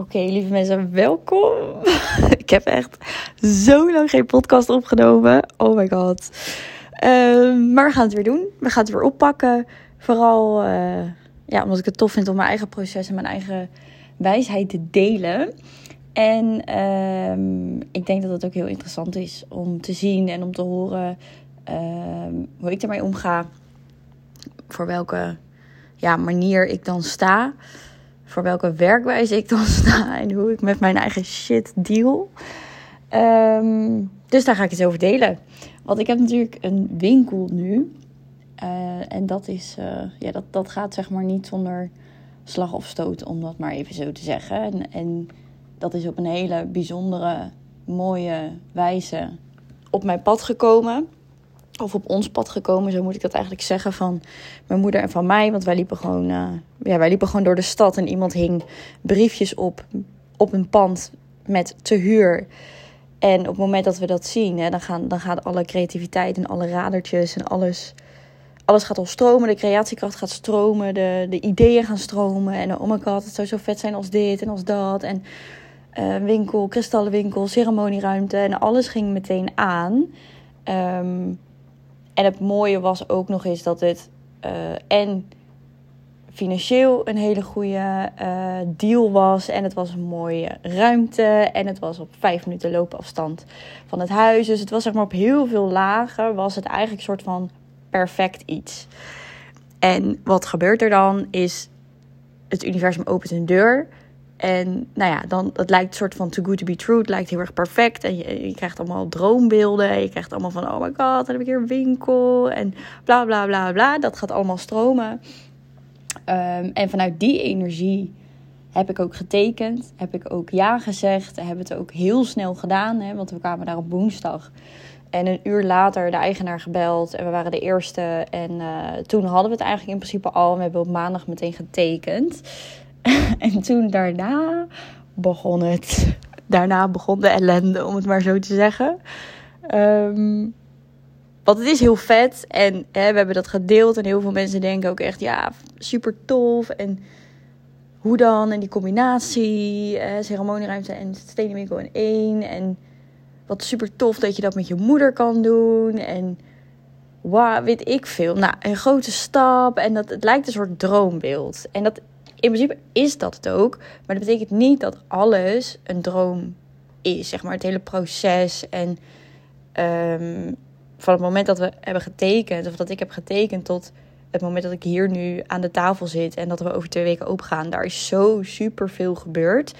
Oké, lieve mensen, welkom. ik heb echt zo lang geen podcast opgenomen. Oh my god. Ehm, maar we gaan het weer doen. We gaan het weer oppakken. Vooral uh, ja, omdat ik het tof vind om mijn eigen proces en mijn eigen wijsheid te delen. En uh, ik denk dat het ook heel interessant is om te zien en om te horen uh, hoe ik ermee omga. Voor welke ja, manier ik dan sta voor welke werkwijze ik dan sta en hoe ik met mijn eigen shit deal. Um, dus daar ga ik het over delen. Want ik heb natuurlijk een winkel nu. Uh, en dat, is, uh, ja, dat, dat gaat zeg maar niet zonder slag of stoot, om dat maar even zo te zeggen. En, en dat is op een hele bijzondere, mooie wijze op mijn pad gekomen of op ons pad gekomen, zo moet ik dat eigenlijk zeggen, van mijn moeder en van mij. Want wij liepen gewoon, uh, ja, wij liepen gewoon door de stad en iemand hing briefjes op, op een pand met te huur. En op het moment dat we dat zien, hè, dan, gaan, dan gaat alle creativiteit en alle radertjes en alles, alles gaat al stromen. De creatiekracht gaat stromen, de, de ideeën gaan stromen. En oh my god, het zou zo vet zijn als dit en als dat. En uh, winkel, kristallenwinkel, ceremonieruimte en alles ging meteen aan. Um, en het mooie was ook nog eens dat het uh, en financieel een hele goede uh, deal was. En het was een mooie ruimte. En het was op vijf minuten loopafstand van het huis. Dus het was zeg maar op heel veel lagen was het eigenlijk een soort van perfect iets. En wat gebeurt er dan is het universum opent een deur. En nou ja, dan, het lijkt een soort van too good to be true. Het lijkt heel erg perfect. En je, je krijgt allemaal droombeelden. Je krijgt allemaal van, oh my god, dan heb ik hier een winkel. En bla bla bla bla. Dat gaat allemaal stromen. Um, en vanuit die energie heb ik ook getekend. Heb ik ook ja gezegd. Hebben het ook heel snel gedaan. Hè, want we kwamen daar op woensdag. En een uur later de eigenaar gebeld. En we waren de eerste. En uh, toen hadden we het eigenlijk in principe al. En we hebben op maandag meteen getekend. en toen daarna begon het. Daarna begon de ellende, om het maar zo te zeggen. Um, want het is heel vet en hè, we hebben dat gedeeld. En heel veel mensen denken ook echt, ja, super tof. En hoe dan? En die combinatie, eh, ceremonieruimte en stenenwinkel in één. En wat super tof dat je dat met je moeder kan doen. En wow, weet ik veel. Nou, een grote stap. En dat, het lijkt een soort droombeeld. En dat in principe is dat het ook. Maar dat betekent niet dat alles een droom is. Zeg maar het hele proces. En um, van het moment dat we hebben getekend, of dat ik heb getekend, tot het moment dat ik hier nu aan de tafel zit en dat we over twee weken opgaan, daar is zo super veel gebeurd.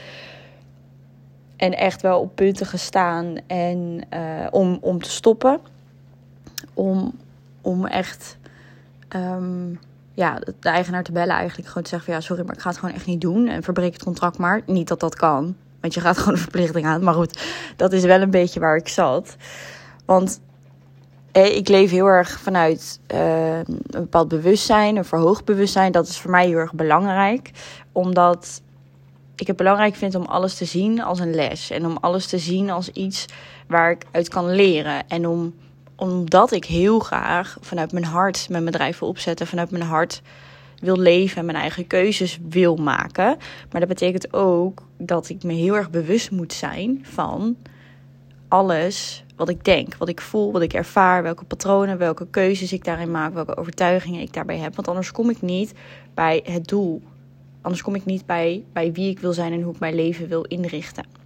En echt wel op punten gestaan en uh, om, om te stoppen. Om, om echt um, ja, de eigenaar te bellen eigenlijk. Gewoon te zeggen van ja, sorry, maar ik ga het gewoon echt niet doen. En verbreek het contract maar. Niet dat dat kan. Want je gaat gewoon een verplichting aan. Maar goed, dat is wel een beetje waar ik zat. Want ik leef heel erg vanuit uh, een bepaald bewustzijn, een verhoogd bewustzijn. Dat is voor mij heel erg belangrijk. Omdat ik het belangrijk vind om alles te zien als een les. En om alles te zien als iets waar ik uit kan leren. En om omdat ik heel graag vanuit mijn hart mijn bedrijf wil opzetten, vanuit mijn hart wil leven en mijn eigen keuzes wil maken. Maar dat betekent ook dat ik me heel erg bewust moet zijn van alles wat ik denk, wat ik voel, wat ik ervaar, welke patronen, welke keuzes ik daarin maak, welke overtuigingen ik daarbij heb. Want anders kom ik niet bij het doel. Anders kom ik niet bij, bij wie ik wil zijn en hoe ik mijn leven wil inrichten.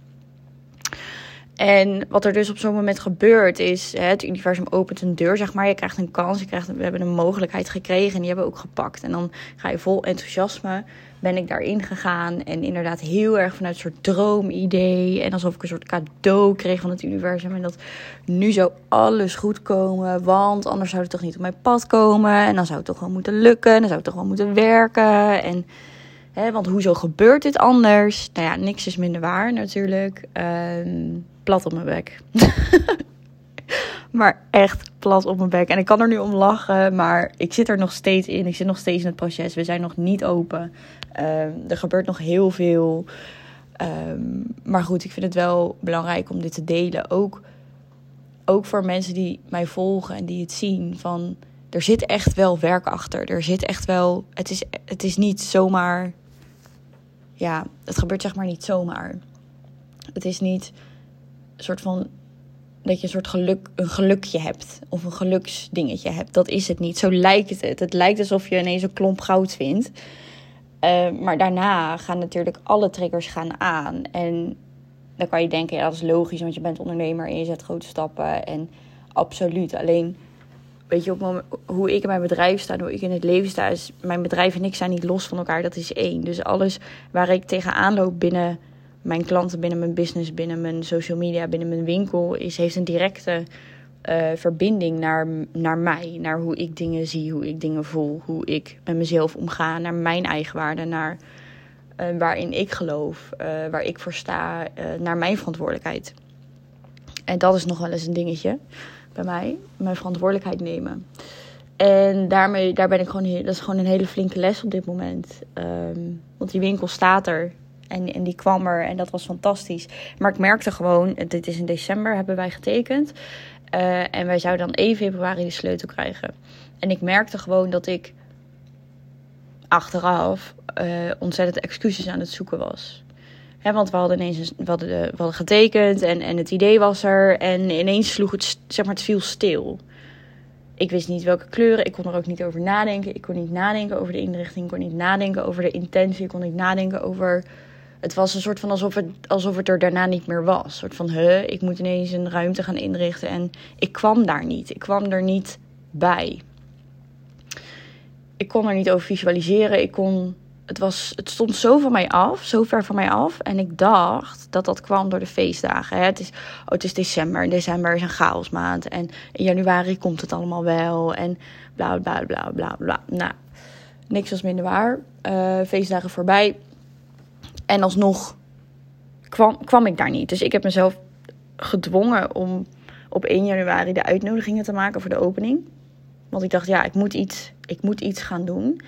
En wat er dus op zo'n moment gebeurt is, het universum opent een deur, zeg maar. Je krijgt een kans, je krijgt, we hebben een mogelijkheid gekregen en die hebben we ook gepakt. En dan ga je vol enthousiasme, ben ik daarin gegaan. En inderdaad heel erg vanuit een soort droomidee. En alsof ik een soort cadeau kreeg van het universum. En dat nu zou alles goed komen, want anders zou het toch niet op mijn pad komen. En dan zou het toch wel moeten lukken, dan zou het toch wel moeten werken. En... Want hoezo gebeurt dit anders? Nou ja, niks is minder waar natuurlijk. Um, plat op mijn bek. maar echt plat op mijn bek. En ik kan er nu om lachen, maar ik zit er nog steeds in. Ik zit nog steeds in het proces. We zijn nog niet open. Um, er gebeurt nog heel veel. Um, maar goed, ik vind het wel belangrijk om dit te delen. Ook, ook voor mensen die mij volgen en die het zien. Van er zit echt wel werk achter. Er zit echt wel. Het is, het is niet zomaar ja, het gebeurt zeg maar niet zomaar. Het is niet soort van dat je een soort geluk, een gelukje hebt of een geluksdingetje hebt. Dat is het niet. Zo lijkt het. Het lijkt alsof je ineens een klomp goud vindt. Uh, maar daarna gaan natuurlijk alle triggers gaan aan. En dan kan je denken, ja, dat is logisch, want je bent ondernemer en je zet grote stappen. En absoluut. Alleen, weet je, op moment, hoe ik in mijn bedrijf sta, hoe ik in het leven sta, is mijn bedrijf en ik zijn niet los van elkaar. Dat is één. Dus alles waar ik tegenaan loop binnen mijn klanten, binnen mijn business, binnen mijn social media, binnen mijn winkel, is, heeft een directe uh, verbinding naar, naar mij. Naar hoe ik dingen zie, hoe ik dingen voel, hoe ik met mezelf omga, naar mijn eigen waarde, naar uh, waarin ik geloof, uh, waar ik voor sta, naar mijn verantwoordelijkheid. En dat is nog wel eens een dingetje bij mij, mijn verantwoordelijkheid nemen. En daarmee, daar ben ik gewoon, dat is gewoon een hele flinke les op dit moment. Um, want die winkel staat er. En, en die kwam er en dat was fantastisch. Maar ik merkte gewoon, dit is in december, hebben wij getekend. Uh, en wij zouden dan 1 februari de sleutel krijgen. En ik merkte gewoon dat ik achteraf uh, ontzettend excuses aan het zoeken was. Want we hadden ineens hadden, we hadden getekend en, en het idee was er. En ineens sloeg het, zeg maar, het viel stil. Ik wist niet welke kleuren. Ik kon er ook niet over nadenken. Ik kon niet nadenken over de inrichting. Ik kon niet nadenken over de intentie. Ik kon niet nadenken over het was een soort van alsof het, alsof het er daarna niet meer was. Een soort van, huh, ik moet ineens een ruimte gaan inrichten. En ik kwam daar niet. Ik kwam er niet bij. Ik kon er niet over visualiseren. Ik kon, het, was, het stond zo van mij af, zo ver van mij af. En ik dacht dat dat kwam door de feestdagen. Hè. Het, is, oh, het is december. December is een chaosmaand. En in januari komt het allemaal wel. En bla bla bla bla bla. Nou, niks was minder waar. Uh, feestdagen voorbij en alsnog kwam, kwam ik daar niet. Dus ik heb mezelf gedwongen om op 1 januari de uitnodigingen te maken voor de opening. Want ik dacht, ja, ik moet iets, ik moet iets gaan doen.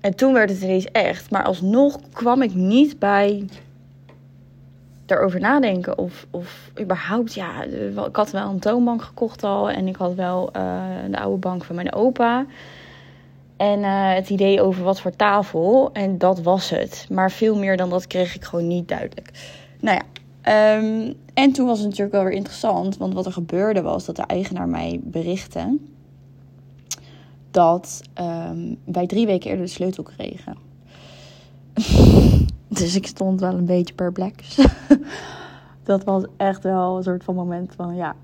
En toen werd het ineens echt. Maar alsnog kwam ik niet bij daarover nadenken. Of, of überhaupt, ja, ik had wel een toonbank gekocht al. En ik had wel uh, de oude bank van mijn opa. En uh, het idee over wat voor tafel. En dat was het. Maar veel meer dan dat kreeg ik gewoon niet duidelijk. Nou ja. Um, en toen was het natuurlijk wel weer interessant. Want wat er gebeurde was dat de eigenaar mij berichtte. Dat um, wij drie weken eerder de sleutel kregen. dus ik stond wel een beetje perplex. dat was echt wel een soort van moment van ja,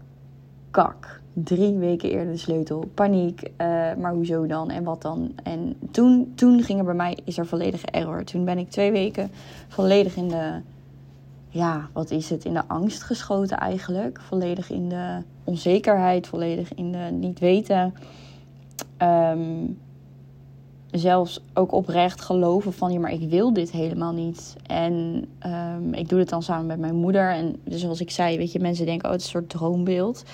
kak drie weken eerder de sleutel. Paniek, uh, maar hoezo dan en wat dan? En toen, toen ging er bij mij, is er volledige error. Toen ben ik twee weken volledig in de, ja, wat is het, in de angst geschoten eigenlijk. Volledig in de onzekerheid, volledig in de niet weten. Um, zelfs ook oprecht geloven van, ja, maar ik wil dit helemaal niet. En um, ik doe het dan samen met mijn moeder. En dus zoals ik zei, weet je, mensen denken, oh, het is een soort droombeeld.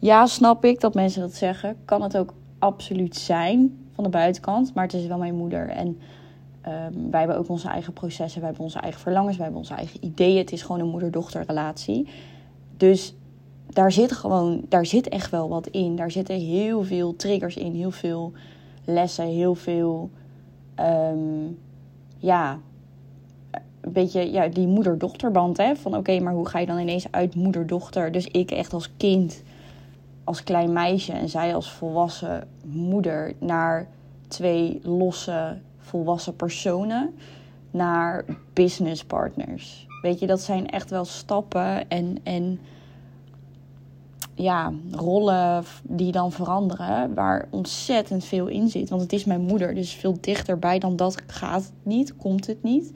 Ja, snap ik dat mensen dat zeggen. Kan het ook absoluut zijn van de buitenkant. Maar het is wel mijn moeder. En um, wij hebben ook onze eigen processen. Wij hebben onze eigen verlangens. Wij hebben onze eigen ideeën. Het is gewoon een moeder-dochter relatie. Dus daar zit gewoon, daar zit echt wel wat in. Daar zitten heel veel triggers in. Heel veel lessen. Heel veel, um, ja, een beetje ja, die moeder-dochterband. Hè? Van oké, maar hoe ga je dan ineens uit moeder-dochter? Dus ik echt als kind als klein meisje en zij als volwassen moeder naar twee losse volwassen personen naar business partners. Weet je, dat zijn echt wel stappen en, en ja, rollen die dan veranderen, waar ontzettend veel in zit. Want het is mijn moeder, dus veel dichterbij dan dat gaat het niet, komt het niet.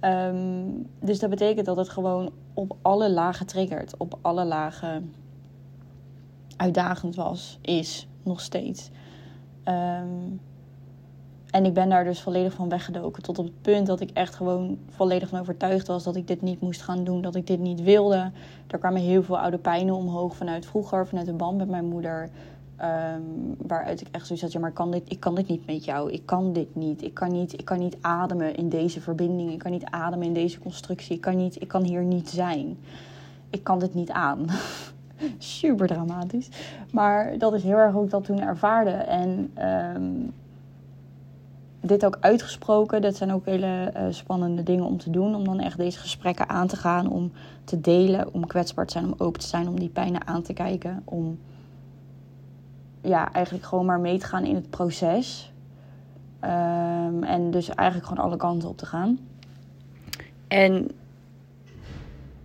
Um, dus dat betekent dat het gewoon op alle lagen triggert, op alle lagen uitdagend was, is nog steeds. Um, en ik ben daar dus volledig van weggedoken. Tot op het punt dat ik echt gewoon volledig van overtuigd was dat ik dit niet moest gaan doen. Dat ik dit niet wilde. Er kwamen heel veel oude pijnen omhoog vanuit vroeger, vanuit de band met mijn moeder. Um, waaruit ik echt zoiets had, ja, maar kan dit, ik kan dit niet met jou. Ik kan dit niet. Ik kan niet, ik kan niet ademen in deze verbinding. Ik kan niet ademen in deze constructie. Ik kan, niet, ik kan hier niet zijn. Ik kan dit niet aan. super dramatisch. Maar dat is heel erg hoe ik dat toen ervaarde. En um, dit ook uitgesproken. Dat zijn ook hele uh, spannende dingen om te doen. Om dan echt deze gesprekken aan te gaan. Om te delen. Om kwetsbaar te zijn. Om open te zijn. Om die pijnen aan te kijken. Om ja, eigenlijk gewoon maar mee te gaan in het proces. Um, en dus eigenlijk gewoon alle kanten op te gaan. En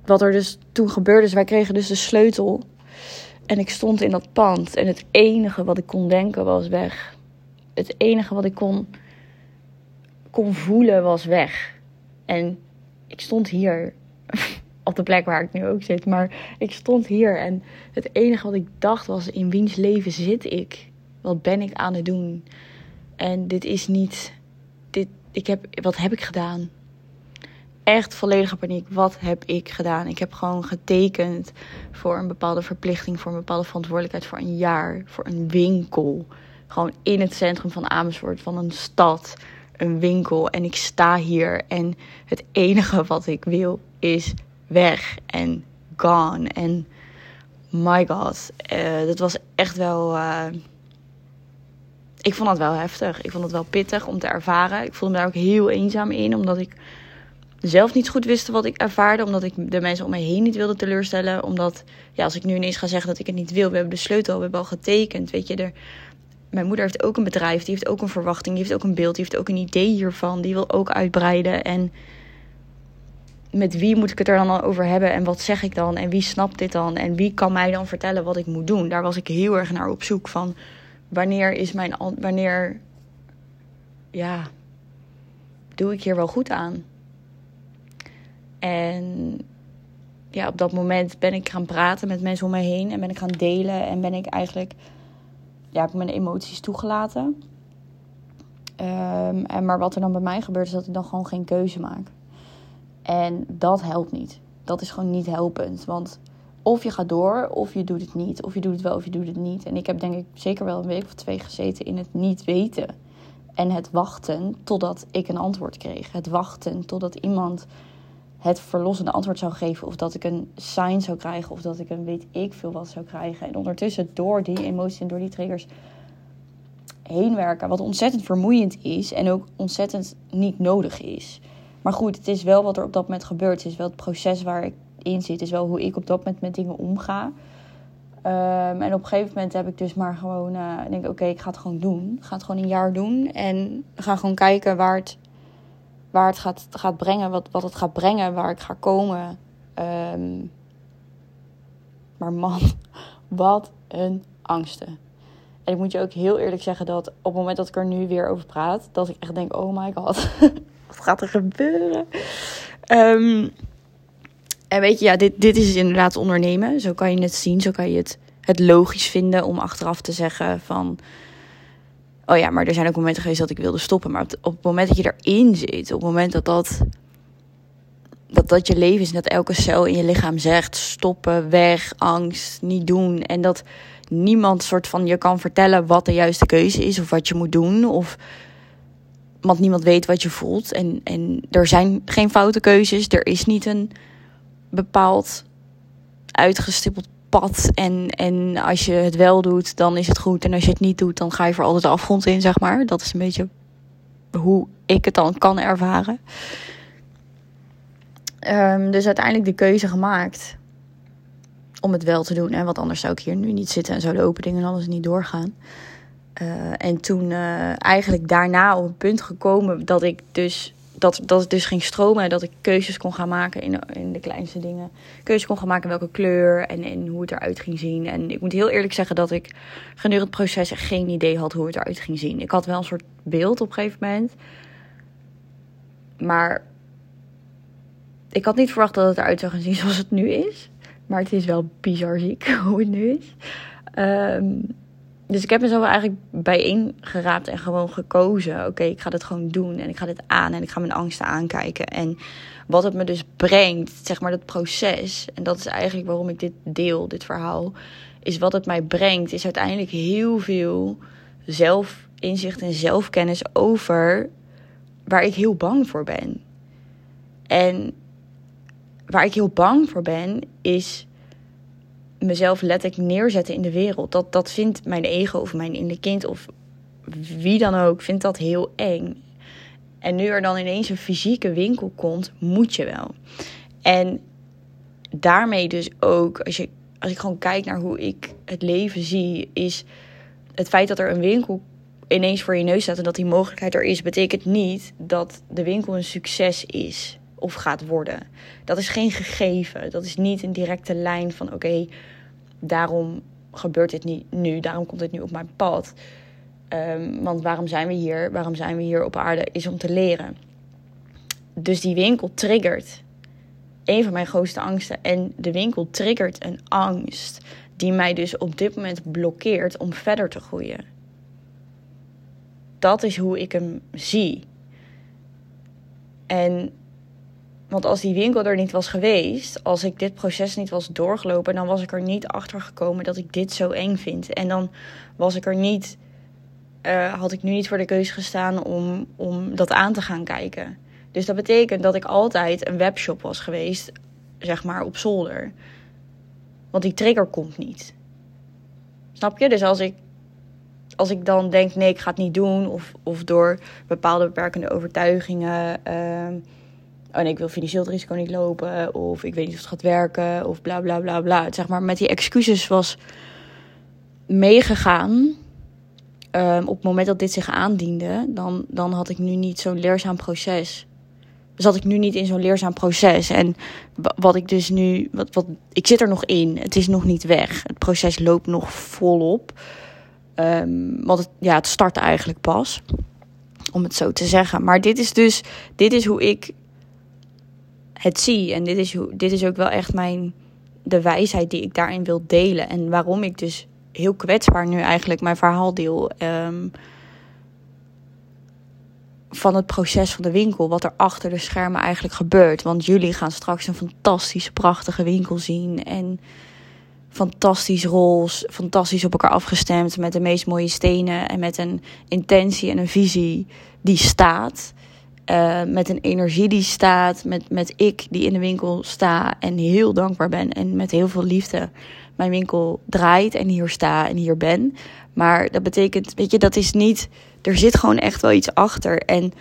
wat er dus toen gebeurde is, wij kregen dus de sleutel. En ik stond in dat pand. En het enige wat ik kon denken was weg. Het enige wat ik kon, kon voelen was weg. En ik stond hier. Op de plek waar ik nu ook zit. Maar ik stond hier. En het enige wat ik dacht was: in wiens leven zit ik? Wat ben ik aan het doen? En dit is niet. Dit, ik heb, wat heb ik gedaan? Echt volledige paniek. Wat heb ik gedaan? Ik heb gewoon getekend voor een bepaalde verplichting, voor een bepaalde verantwoordelijkheid voor een jaar, voor een winkel. Gewoon in het centrum van Amersfoort, van een stad, een winkel. En ik sta hier en het enige wat ik wil is weg en gone. En my god, uh, dat was echt wel. Uh, ik vond dat wel heftig. Ik vond het wel pittig om te ervaren. Ik voelde me daar ook heel eenzaam in, omdat ik zelf niet goed wist wat ik ervaarde. Omdat ik de mensen om me heen niet wilde teleurstellen. Omdat, ja, als ik nu ineens ga zeggen dat ik het niet wil. We hebben de sleutel, we hebben al getekend. Weet je, er, mijn moeder heeft ook een bedrijf. Die heeft ook een verwachting. Die heeft ook een beeld. Die heeft ook een idee hiervan. Die wil ook uitbreiden. En met wie moet ik het er dan over hebben? En wat zeg ik dan? En wie snapt dit dan? En wie kan mij dan vertellen wat ik moet doen? Daar was ik heel erg naar op zoek van. Wanneer is mijn. Wanneer. Ja. Doe ik hier wel goed aan? En ja, op dat moment ben ik gaan praten met mensen om me heen. En ben ik gaan delen. En ben ik eigenlijk... Ja, mijn emoties toegelaten. Um, en maar wat er dan bij mij gebeurt, is dat ik dan gewoon geen keuze maak. En dat helpt niet. Dat is gewoon niet helpend. Want of je gaat door, of je doet het niet. Of je doet het wel, of je doet het niet. En ik heb denk ik zeker wel een week of twee gezeten in het niet weten. En het wachten totdat ik een antwoord kreeg. Het wachten totdat iemand het verlossende antwoord zou geven. Of dat ik een sign zou krijgen. Of dat ik een weet ik veel wat zou krijgen. En ondertussen door die emoties en door die triggers heen werken. Wat ontzettend vermoeiend is. En ook ontzettend niet nodig is. Maar goed, het is wel wat er op dat moment gebeurt. Het is wel het proces waar ik in zit. Het is wel hoe ik op dat moment met dingen omga. Um, en op een gegeven moment heb ik dus maar gewoon... Uh, denk oké, ik ga het gewoon doen. Ik ga het gewoon een jaar doen. En ga gewoon kijken waar het waar het gaat, gaat brengen, wat, wat het gaat brengen, waar ik ga komen. Ehm, maar man, wat een angsten. En ik moet je ook heel eerlijk zeggen dat op het moment dat ik er nu weer over praat, dat ik echt denk: oh my god, wat gaat er gebeuren? Ehm, en weet je, ja, dit, dit is inderdaad ondernemen. Zo kan je het zien, zo kan je het, het logisch vinden om achteraf te zeggen van oh ja, maar er zijn ook momenten geweest dat ik wilde stoppen. Maar op, op het moment dat je erin zit, op het moment dat dat, dat dat je leven is, en dat elke cel in je lichaam zegt: stoppen, weg, angst, niet doen. En dat niemand soort van je kan vertellen wat de juiste keuze is of wat je moet doen. Of want niemand weet wat je voelt. En, en er zijn geen foute keuzes. Er is niet een bepaald uitgestippeld pad. En, en als je het wel doet, dan is het goed. En als je het niet doet, dan ga je voor altijd de afgrond in, zeg maar. Dat is een beetje hoe ik het dan kan ervaren. Um, dus uiteindelijk de keuze gemaakt om het wel te doen. En wat anders zou ik hier nu niet zitten en zouden open dingen en alles niet doorgaan. Uh, en toen uh, eigenlijk daarna op een punt gekomen dat ik dus dat, dat het dus ging stromen en dat ik keuzes kon gaan maken in, in de kleinste dingen. Keuzes kon gaan maken welke kleur en, en hoe het eruit ging zien. En ik moet heel eerlijk zeggen dat ik gedurende het proces geen idee had hoe het eruit ging zien. Ik had wel een soort beeld op een gegeven moment. Maar ik had niet verwacht dat het eruit zou gaan zien zoals het nu is. Maar het is wel bizar ziek hoe het nu is. Um, dus ik heb mezelf eigenlijk bijeen geraapt en gewoon gekozen. Oké, ik ga dit gewoon doen en ik ga dit aan en ik ga mijn angsten aankijken. En wat het me dus brengt, zeg maar dat proces, en dat is eigenlijk waarom ik dit deel, dit verhaal, is wat het mij brengt, is uiteindelijk heel veel zelfinzicht en zelfkennis over waar ik heel bang voor ben. En waar ik heel bang voor ben, is mezelf letterlijk neerzetten in de wereld. Dat, dat vindt mijn ego of mijn innerlijke kind of wie dan ook, vindt dat heel eng. En nu er dan ineens een fysieke winkel komt, moet je wel. En daarmee dus ook, als, je, als ik gewoon kijk naar hoe ik het leven zie, is het feit dat er een winkel ineens voor je neus staat en dat die mogelijkheid er is, betekent niet dat de winkel een succes is of gaat worden. Dat is geen gegeven. Dat is niet een directe lijn van oké, daarom gebeurt dit niet nu, daarom komt dit nu op mijn pad. Ehm, want waarom zijn we hier? Waarom zijn we hier op aarde? Is om te leren. Dus die winkel triggert een van mijn grootste angsten. En de winkel triggert een angst die mij dus op dit moment blokkeert om verder te groeien. Dat is hoe ik hem zie. En want als die winkel er niet was geweest, als ik dit proces niet was doorgelopen, dan was ik er niet achter gekomen dat ik dit zo eng vind. En dan was ik er niet, uh, had ik nu niet voor de keuze gestaan om, om dat aan te gaan kijken. Dus dat betekent dat ik altijd een webshop was geweest, zeg maar op zolder. Want die trigger komt niet. Snap je? Dus als ik, als ik dan denk, nee, ik ga het niet doen, of, of door bepaalde beperkende overtuigingen. Uh, nee, ik wil financieel het risico niet lopen. Of ik weet niet of het gaat werken. Of bla bla bla bla. Zeg maar met die excuses was meegegaan. Um, op het moment dat dit zich aandiende, dan, dan had ik nu niet zo'n leerzaam proces. Zat ik nu niet in zo'n leerzaam proces. En wat ik dus nu. Wat, wat, ik zit er nog in. Het is nog niet weg. Het proces loopt nog volop. Um, want het, ja, het start eigenlijk pas. Om het zo te zeggen. Maar dit is dus. Dit is hoe ik het zie. En dit is, dit is ook wel echt mijn, de wijsheid die ik daarin wil delen. En waarom ik dus heel kwetsbaar nu eigenlijk mijn verhaal deel. Um, van het proces van de winkel. Wat er achter de schermen eigenlijk gebeurt. Want jullie gaan straks een fantastische, prachtige winkel zien. En fantastisch rols, fantastisch op elkaar afgestemd. Met de meest mooie stenen. En met een intentie en een visie die staat. Uh, met een energie die staat, met, met ik die in de winkel sta en heel dankbaar ben en met heel veel liefde mijn winkel draait en hier sta en hier ben. Maar dat betekent, weet je, dat is niet, er zit gewoon echt wel iets achter. En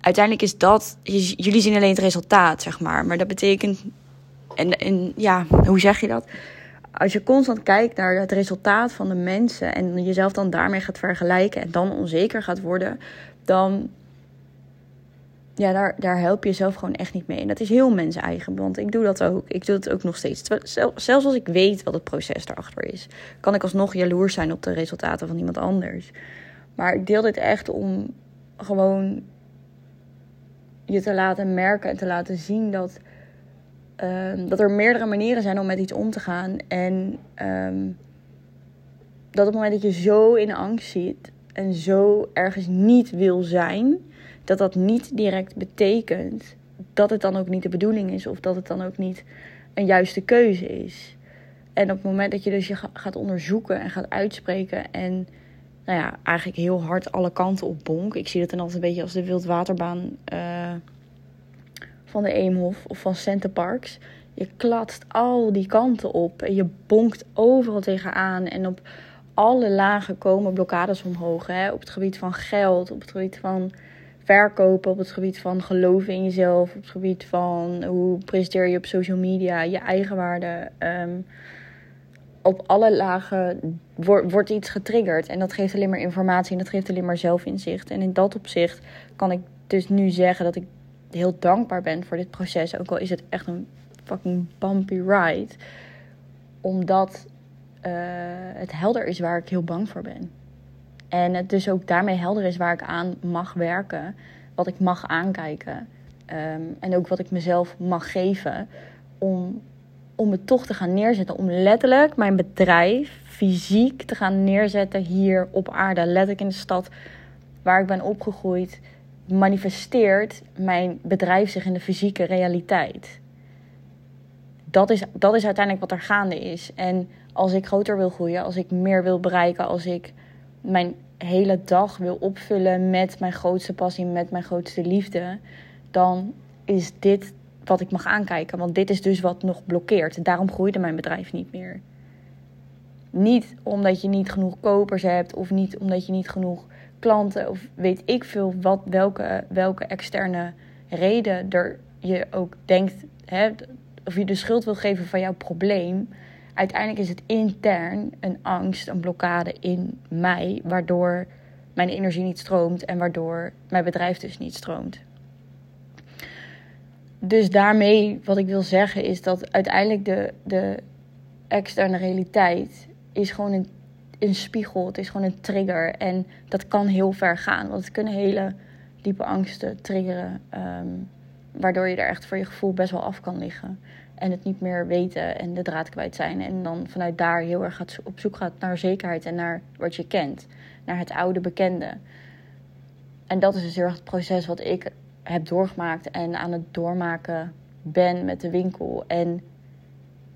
uiteindelijk is dat, jullie zien alleen het resultaat, zeg maar. Maar dat betekent, en, en ja, hoe zeg je dat? Als je constant kijkt naar het resultaat van de mensen en jezelf dan daarmee gaat vergelijken en dan onzeker gaat worden, dan ja, daar, daar help je jezelf gewoon echt niet mee. En dat is heel mens eigen, want ik doe dat ook. Ik doe het ook nog steeds. Zelfs als ik weet wat het proces erachter is, kan ik alsnog jaloers zijn op de resultaten van iemand anders. Maar ik deel dit echt om gewoon je te laten merken en te laten zien dat, uh, dat er meerdere manieren zijn om met iets om te gaan. En um, dat op het moment dat je zo in angst zit en zo ergens niet wil zijn dat dat niet direct betekent dat het dan ook niet de bedoeling is of dat het dan ook niet een juiste keuze is. En op het moment dat je dus je gaat onderzoeken en gaat uitspreken en nou ja, eigenlijk heel hard alle kanten op bonk. Ik zie dat dan altijd een beetje als de wildwaterbaan uh, van de Eemhof of van Centerparks. Je klatst al die kanten op en je bonkt overal tegenaan. En op alle lagen komen blokkades omhoog. Hè? Op het gebied van geld, op het gebied van verkopen op het gebied van geloven in jezelf, op het gebied van hoe presenteer je op social media, je eigenwaarde. Um, op alle lagen wordt, wordt iets getriggerd en dat geeft alleen maar informatie en dat geeft alleen maar zelfinzicht. En in dat opzicht kan ik dus nu zeggen dat ik heel dankbaar ben voor dit proces, ook al is het echt een fucking bumpy ride, omdat het helder is waar ik heel bang voor ben. En het dus ook daarmee helder is waar ik aan mag werken, wat ik mag aankijken. Ehm, en ook wat ik mezelf mag geven om, om het toch te gaan neerzetten. Om letterlijk mijn bedrijf fysiek te gaan neerzetten hier op aarde. Letterlijk in de stad waar ik ben opgegroeid, manifesteert mijn bedrijf zich in de fysieke realiteit. Dat is, dat is uiteindelijk wat er gaande is. En als ik groter wil groeien, als ik meer wil bereiken, als ik mijn hele dag wil opvullen met mijn grootste passie, met mijn grootste liefde, dan is dit wat ik mag aankijken. Want dit is dus wat nog blokkeert. Daarom groeide mijn bedrijf niet meer. Niet omdat je niet genoeg kopers hebt of niet omdat je niet genoeg klanten of weet ik veel wat, welke, welke externe reden er je ook denkt, hè, of je de schuld wil geven van jouw probleem. Uiteindelijk is het intern een angst, een blokkade in mij, waardoor mijn energie niet stroomt en waardoor mijn bedrijf dus niet stroomt. Dus daarmee, wat ik wil zeggen, is dat uiteindelijk de, de externe realiteit is gewoon een, een spiegel. Het is gewoon een trigger. En dat kan heel ver gaan. Want het kunnen hele diepe angsten triggeren. Ehm, waardoor je er echt voor je gevoel best wel af kan liggen. En het niet meer weten en de draad kwijt zijn. En dan vanuit daar heel erg gaat, op zoek gaat naar zekerheid en naar wat je kent. Naar het oude bekende. En dat is dus heel erg het proces wat ik heb doorgemaakt en aan het doormaken ben met de winkel. En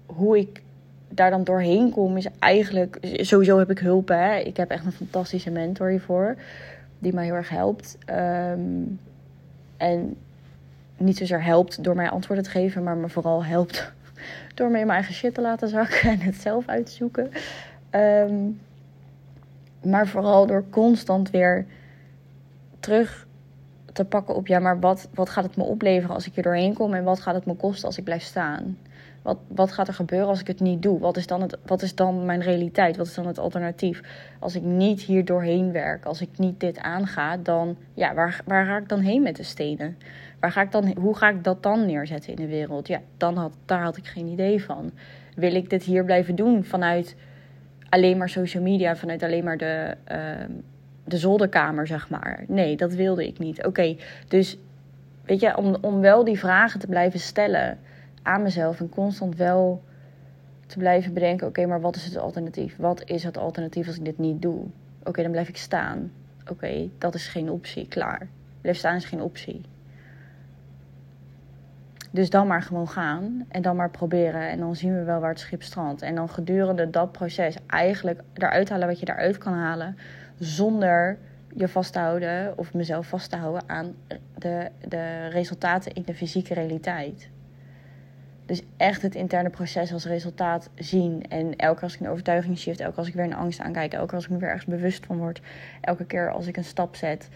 hoe ik daar dan doorheen kom is eigenlijk... Sowieso heb ik hulp, hè. Ik heb echt een fantastische mentor hiervoor. Die mij heel erg helpt. Ehm, en niet zozeer helpt door mij antwoorden te geven, maar me vooral helpt door me in mijn eigen shit te laten zakken en het zelf uit te zoeken. Ehm, maar vooral door constant weer terug te pakken op, ja, maar wat, wat gaat het me opleveren als ik hier doorheen kom en wat gaat het me kosten als ik blijf staan? Wat, wat gaat er gebeuren als ik het niet doe? Wat is, dan het, wat is dan mijn realiteit? Wat is dan het alternatief? Als ik niet hier doorheen werk, als ik niet dit aanga, dan ja, waar, waar ga ik dan heen met de stenen? Waar ga ik dan, hoe ga ik dat dan neerzetten in de wereld? Ja, dan had, daar had ik geen idee van. Wil ik dit hier blijven doen vanuit alleen maar social media, vanuit alleen maar de, uh, de zolderkamer, zeg maar? Nee, dat wilde ik niet. Oké, dus weet je, om, om wel die vragen te blijven stellen aan mezelf en constant wel te blijven bedenken: oké, maar wat is het alternatief? Wat is het alternatief als ik dit niet doe? Oké, dan blijf ik staan. Oké, dat is geen optie. Klaar. Blijf staan is geen optie. Dus dan maar gewoon gaan en dan maar proberen. En dan zien we wel waar het schip strandt. En dan gedurende dat proces eigenlijk eruit halen wat je eruit kan halen. Zonder je vast te houden of mezelf vast te houden aan de, de resultaten in de fysieke realiteit. Dus echt het interne proces als resultaat zien. En elke keer als ik een overtuiging shift, elke keer als ik weer een angst aankijk, elke keer als ik me weer ergens bewust van word, elke keer als ik een stap zet.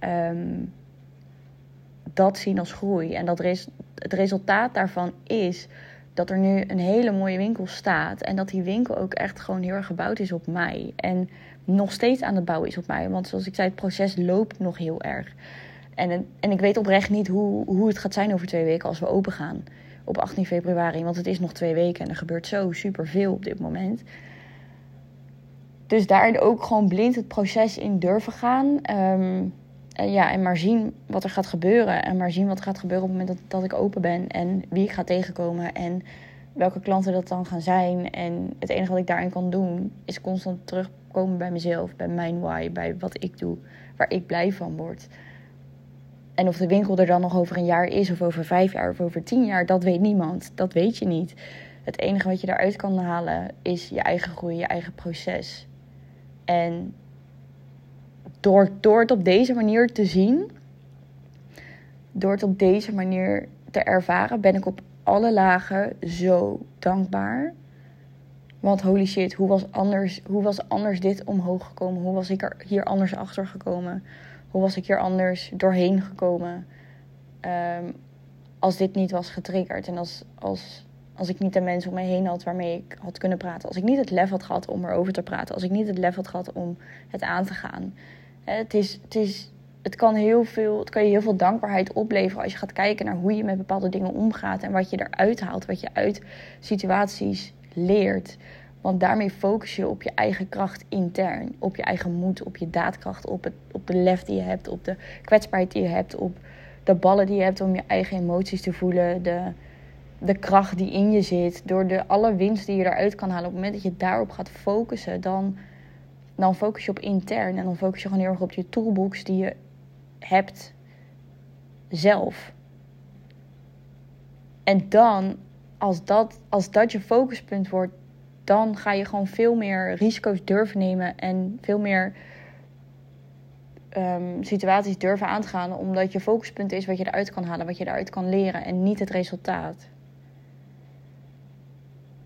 Um, dat zien als groei. En dat het resultaat daarvan is dat er nu een hele mooie winkel staat. En dat die winkel ook echt gewoon heel erg gebouwd is op mij. En nog steeds aan het bouwen is op mij. Want zoals ik zei, het proces loopt nog heel erg. En, en ik weet oprecht niet hoe, hoe het gaat zijn over twee weken als we open gaan. Op 18 februari. Want het is nog twee weken en er gebeurt zo super veel op dit moment. Dus daarin ook gewoon blind het proces in durven gaan. Um, en ja, en maar zien wat er gaat gebeuren. En maar zien wat er gaat gebeuren op het moment dat, dat ik open ben. En wie ik ga tegenkomen. En welke klanten dat dan gaan zijn. En het enige wat ik daarin kan doen, is constant terugkomen bij mezelf. Bij mijn why. Bij wat ik doe. Waar ik blij van word. En of de winkel er dan nog over een jaar is, of over vijf jaar, of over tien jaar, dat weet niemand. Dat weet je niet. Het enige wat je daaruit kan halen, is je eigen groei, je eigen proces. En door, door het op deze manier te zien, door het op deze manier te ervaren, ben ik op alle lagen zo dankbaar. Want holy shit, hoe was anders, hoe was anders dit omhoog gekomen? Hoe was ik er hier anders achter gekomen? Hoe was ik hier anders doorheen gekomen? Um, als dit niet was getriggerd en als, als, als ik niet de mensen om me heen had waarmee ik had kunnen praten. Als ik niet het lef had gehad om erover te praten. Als ik niet het lef had gehad om het aan te gaan. Het, is, het, is, het, kan heel veel, het kan je heel veel dankbaarheid opleveren als je gaat kijken naar hoe je met bepaalde dingen omgaat en wat je eruit haalt, wat je uit situaties leert. Want daarmee focus je op je eigen kracht intern, op je eigen moed, op je daadkracht, op, het, op de lef die je hebt, op de kwetsbaarheid die je hebt, op de ballen die je hebt om je eigen emoties te voelen, de, de kracht die in je zit, door de alle winst die je eruit kan halen. Op het moment dat je daarop gaat focussen, dan dan focus je op intern en dan focus je gewoon heel erg op je toolbox die je hebt zelf. En dan, als dat, als dat je focuspunt wordt, dan ga je gewoon veel meer risico's durven nemen en veel meer um, situaties durven aan te gaan, omdat je focuspunt is wat je eruit kan halen, wat je eruit kan leren en niet het resultaat.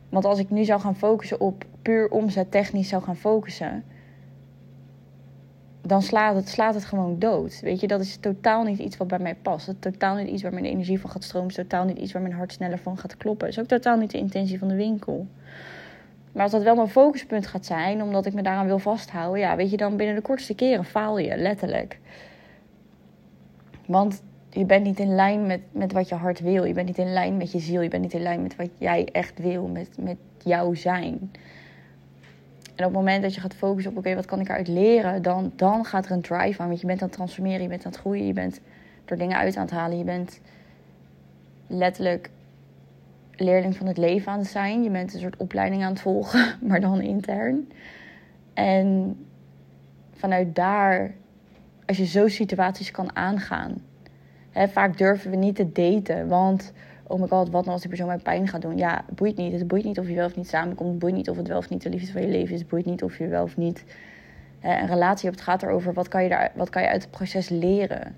Want als ik nu zou gaan focussen op puur omzet technisch zou gaan focussen, dan slaat het, slaat het gewoon dood. Weet je, dat is totaal niet iets wat bij mij past. Het is totaal niet iets waar mijn energie van gaat stromen. Het is totaal niet iets waar mijn hart sneller van gaat kloppen. Het is ook totaal niet de intentie van de winkel. Maar als dat wel mijn focuspunt gaat zijn, omdat ik me daaraan wil vasthouden, ja, weet je, dan binnen de kortste keren faal je, letterlijk. Want je bent niet in lijn met, met wat je hart wil. Je bent niet in lijn met je ziel. Je bent niet in lijn met wat jij echt wil, met, met jouw zijn. En op het moment dat je gaat focussen op, oké, wat kan ik eruit leren? Dan, dan gaat er een drive aan. Want je bent aan het transformeren, je bent aan het groeien. Je bent er dingen uit aan het halen. Je bent letterlijk leerling van het leven aan het zijn. Je bent een soort opleiding aan het volgen, maar dan intern. En vanuit daar, als je zo situaties kan aangaan. Hè, vaak durven we niet te daten, want oh my god, wat nou als die persoon mij pijn gaat doen? Ja, het boeit niet. Het boeit niet of je wel of niet samenkomt. Het boeit niet of het wel of niet de liefde van je leven is. Het boeit niet of je wel of niet hè, een relatie hebt. Het gaat erover, wat kan je, daar, wat kan je uit het proces leren?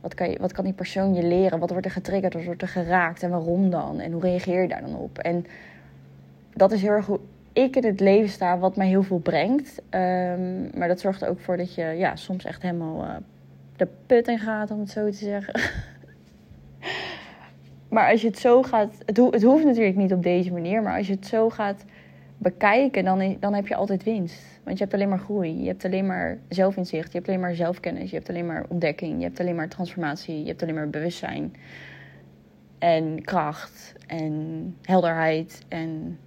Wat kan, wat kan die persoon je leren? Wat wordt er getriggerd? Wat wordt er geraakt? En waarom dan? En hoe reageer je daar dan op? En dat is heel erg hoe ik in het leven sta, wat mij heel veel brengt. Um, maar dat zorgt er ook voor dat je ja, soms echt helemaal uh, de put in gaat, om het zo te zeggen. maar als je het zo gaat. Het, het, hoeft natuurlijk niet op deze manier, maar als je het zo gaat bekijken, dan, dan heb je altijd winst. Want je hebt alleen maar groei. Je hebt alleen maar zelfinzicht. Je hebt alleen maar zelfkennis. Je hebt alleen maar ontdekking. Je hebt alleen maar transformatie. Je hebt alleen maar bewustzijn. En kracht. En helderheid. En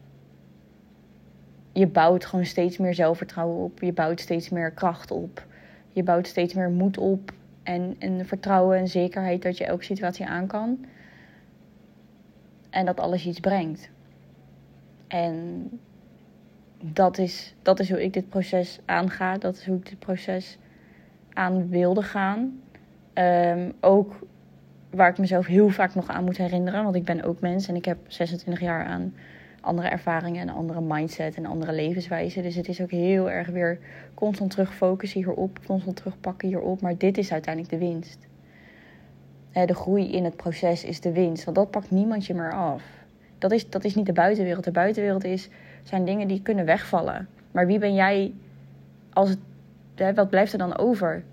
je bouwt gewoon steeds meer zelfvertrouwen op. Je bouwt steeds meer kracht op. Je bouwt steeds meer moed op. En, en vertrouwen en zekerheid dat je elke situatie aan kan. En dat alles iets brengt. En dat is, dat is hoe ik dit proces aanga. Dat is hoe ik dit proces aan wilde gaan. Um, ook waar ik mezelf heel vaak nog aan moet herinneren. Want ik ben ook mens en ik heb 26 jaar aan andere ervaringen en andere mindset en andere levenswijze. Dus het is ook heel erg weer constant terug focussen hierop, constant terugpakken hierop. Maar dit is uiteindelijk de winst. De groei in het proces is de winst, want dat pakt niemand je meer af. Dat is, dat is niet de buitenwereld. De buitenwereld is, zijn dingen die kunnen wegvallen. Maar wie ben jij als hè, wat blijft er dan over?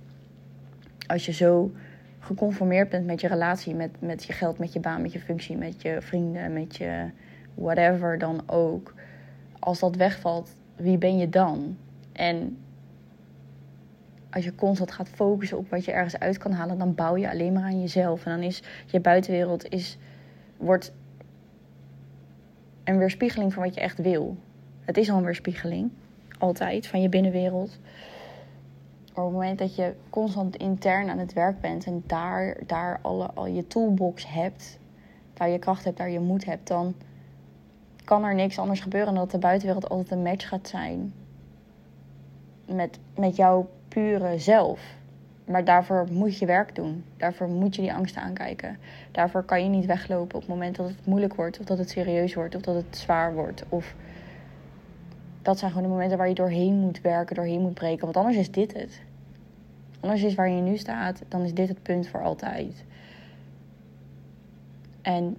Als je zo geconformeerd bent met je relatie, met, met je geld, met je baan, met je functie, met je vrienden, met je whatever dan ook. Als dat wegvalt, wie ben je dan? En als je constant gaat focussen op wat je ergens uit kan halen, dan bouw je alleen maar aan jezelf. En dan is je buitenwereld is, wordt een weerspiegeling van wat je echt wil. Het is al een weerspiegeling, altijd, van je binnenwereld. Maar op het moment dat je constant intern aan het werk bent en daar, daar alle, al je toolbox hebt, daar je kracht hebt, daar je moed hebt, dan kan er niks anders gebeuren dan dat de buitenwereld altijd een match gaat zijn met, met jouw pure zelf. Maar daarvoor moet je werk doen. Daarvoor moet je die angsten aankijken. Daarvoor kan je niet weglopen op het moment dat het moeilijk wordt, of dat het serieus wordt, of dat het zwaar wordt. Of dat zijn gewoon de momenten waar je doorheen moet werken, doorheen moet breken. Want anders is dit het. Anders is waar je nu staat, dan is dit het punt voor altijd. En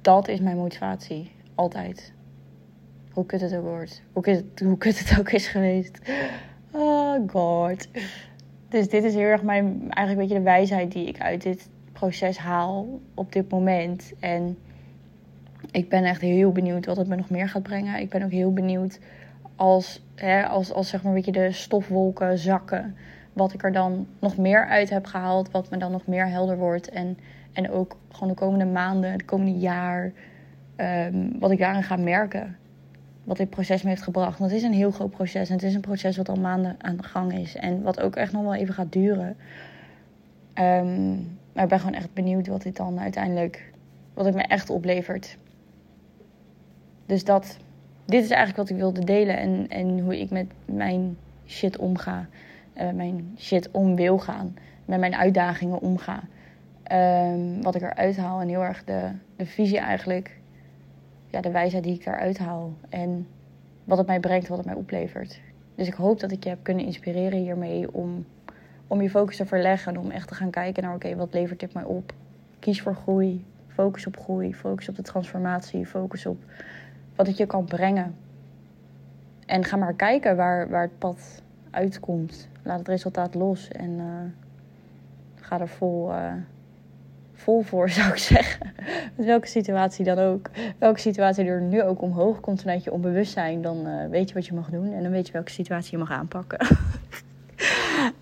dat is mijn motivatie. Altijd. Hoe kut het ook wordt. Hoe kut het, hoe kut het ook is geweest. Oh god. Dus dit is heel erg mijn, eigenlijk beetje de wijsheid die ik uit dit proces haal op dit moment. En ik ben echt heel benieuwd wat het me nog meer gaat brengen. Ik ben ook heel benieuwd als, hè, als, als zeg maar een beetje de stofwolken zakken. Wat ik er dan nog meer uit heb gehaald. Wat me dan nog meer helder wordt. En, en ook gewoon de komende maanden, de komende jaar. Um, wat ik daarin ga merken. Wat dit proces me heeft gebracht. Want het is een heel groot proces. En het is een proces wat al maanden aan de gang is. En wat ook echt nog wel even gaat duren. Um, maar ik ben gewoon echt benieuwd wat dit dan uiteindelijk. Wat het me echt oplevert. Dus dat. Dit is eigenlijk wat ik wilde delen. En, en hoe ik met mijn shit omga. Uh, mijn shit om wil gaan. Met mijn uitdagingen omga. Um, wat ik eruit haal. En heel erg de, de visie eigenlijk ja, de wijsheid die ik daaruit haal. En wat het mij brengt, wat het mij oplevert. Dus ik hoop dat ik je heb kunnen inspireren hiermee om, om je focus te verleggen. En om echt te gaan kijken naar, oké, wat levert dit mij op? Kies voor groei. Focus op groei. Focus op de transformatie. Focus op wat het je kan brengen. En ga maar kijken waar, waar het pad uitkomt. Laat het resultaat los en uh, ga er vol, uh, vol voor, zou ik zeggen. Met welke situatie dan ook. Welke situatie er nu ook omhoog komt vanuit je onbewustzijn, dan uh, weet je wat je mag doen en dan weet je welke situatie je mag aanpakken.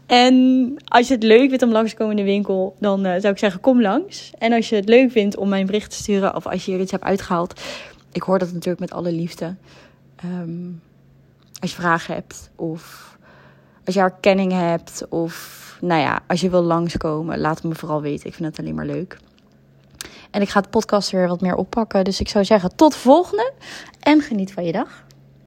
En als je het leuk vindt om langs te komen in de winkel, dan uh, zou ik zeggen: kom langs. En als je het leuk vindt om mij een bericht te sturen of als je hier iets hebt uitgehaald, ik hoor dat natuurlijk met alle liefde. Um, als je vragen hebt of als je herkenning hebt of nou ja, als je wil langskomen, laat het me vooral weten. Ik vind het alleen maar leuk. En ik ga het podcast weer wat meer oppakken. Dus ik zou zeggen tot de volgende en geniet van je dag.